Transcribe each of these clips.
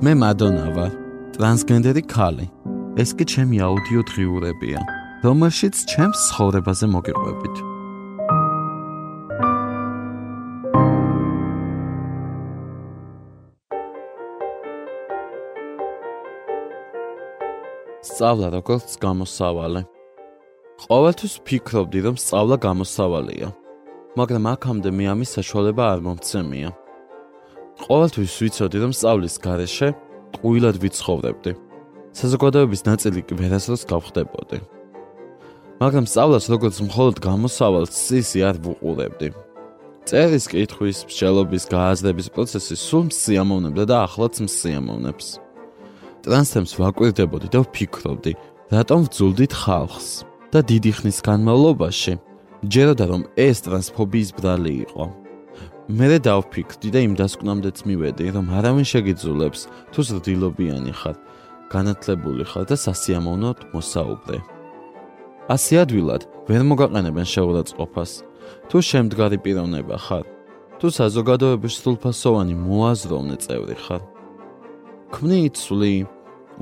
მე მადონა ვარ, ტრანსგენდერი ქალი. ეს კი ჩემი აუდიო დღიურებია, რომელშიც ჩემს ცხოვრებაზე მოგიყვებით. სწავლა როგორც გამოსავალი. ყოველთვის ფიქრობდი, რომ სწავლა გამოსავალია, მაგრამ აქამდე მე ამის საშუალება არ მომცემია. ყოველთვის ვიცოდი, რომ სწავლის გარეშე ყვილად ვიცხოვრებდი. საზოგადოების ნაწილი კი ვერასდროს გავხდებოდი. მაგრამ სწავლას როგორც მხოლოდ გამოსავალს სისი არ ვუყურებდი. წერის კითხვის, მსჯელობის, გააზრების პროცესი სულ მსიამოვნებდა და ახლაც მსიამოვნებს. ტრანსფერს ვაკვირდებოდი და ვფიქრობდი, რატომ ვძულდით ხალხს და დიდი ხნის განმავლობაში ჯეროდა რომ ეს ტრანსფობიის ბრალი იყო. მე დავფიქრდი და იმ დასკვნამდეც მივედი, რომ არავინ შეგიძულებს თუ ზრდილობიანი ხარ, განათლებული ხარ და სასიამოვნოდ მოსაუბრე. ასე ადვილად ვერ მოგაყენებენ შეურაცხყოფას. თუ შემდგარი პიროვნება ხარ, თუ საზოგადოების სრულფასოვანი მოაზროვნე წევრი ხარ. ქმნი იცვლი,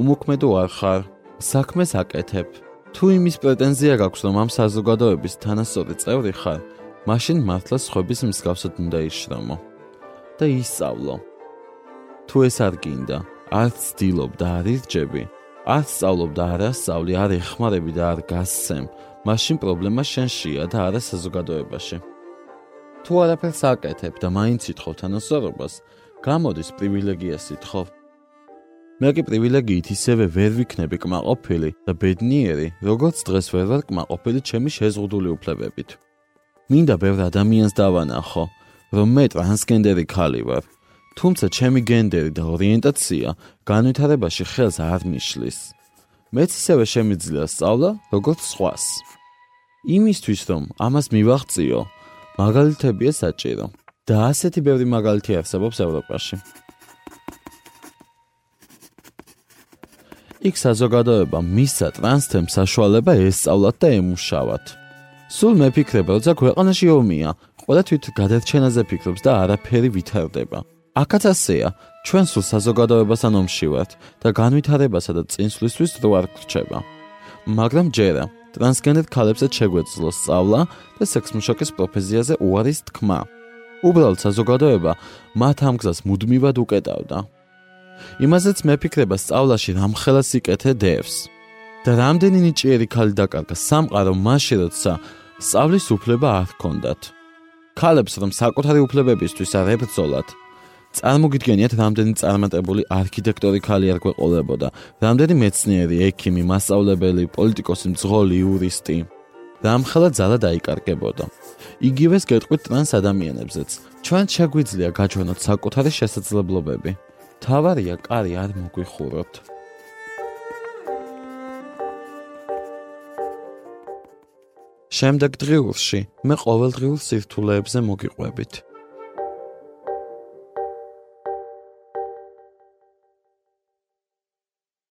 უმოქმედო არ ხარ, საქმეს აკეთებ. თუ იმის პრეტენზია გაქვს, რომ ამ საზოგადოების თანასწორი წევრი ხარ, მაშინ მართლა სხვების მსგავსად უნდა იშრომო და ისწავლო. თუ ეს არ გინდა, არ ცდილობ და არ ირჯები, არ სწავლობ და არ ასწავლი, არ ეხმარები და არ გასცემ, მაშინ პრობლემა შენშია და არა საზოგადოებაში. თუ არაფერს აკეთებ და მაინც ითხოვ თანასწორობას, გამოდის პრივილეგიას ითხოვ. მე კი პრივილეგიით ისევე ვერ ვიქნები კმაყოფილი და ბედნიერი, როგორც დღეს ვერ ვარ კმაყოფილი ჩემი შეზღუდული უფლებებით. მინდა ბევრ ადამიანს დავანახო, რომ მე ტრანსგენდერი ხალი ვარ. თუმცა ჩემი გენდერი და ორიენტაცია განვითარებაში ხელს არ მიშლის. მეც ისევე შემიძლია სწავლა, როგორც სხვას. იმისთვის რომ ამას მივაღწიო, მაგალითებია საჭირო. და ასეთი ბევრი მაგალითი არსებობს ევროპაში. იქ საზოგადოება მისცა ტრანსთემ საშუალება ესწავლათ და ემუშავათ. სულ მეფიქრება, რომ ქვეყანაში ომია, ყველა თვით გადარჩენაზე ფიქრობს და არაფერი ვითარდება. აქაც ასეა, ჩვენ სულ საზოგადოებასთან ომში ვართ და განვითარებასა და წინსვლისთვის რო არ გრჩება. მაგრამ ჯერა, ტრანსგენდერ ქალებსაც შეგვეძლო სწავლა და სექსმუშაკის პროფესიაზე უარის თქმა. უბრალოდ საზოგადოება მათ ამ გზას მუდმივად უკეტავდა. იმაზეც მეფიქრება სწავლაში რამხელა სიკეთე დევს. და რამდენი ნიჭიერი ქალი დაკარგა სამყარო მაშინ როცა სწავლის უფლება არ ჰქონდათ. ქალებს რომ საკუთარი უფლებებისთვის არ ებრძოლათ, წარმოგიდგენიათ რამდენი წარმატებული არქიტექტორი ქალი არ გვეყოლებოდა, რამდენი მეცნიერი, ექიმი, მასწავლებელი, პოლიტიკოსი, მძღოლი, იურისტი. რამხელა ძალა დაიკარგებოდა. იგივეს გეტყვით ტრანს ადამიანებზეც. ჩვენ შეგვიძლია გაჩვენოთ საკუთარი შესაძლებლობები. თავარია კარი არ მოგვიხუროთ. შემდეგ დღიურში მე ყოველდღიურ სირთულეებზე მოგიყვებით.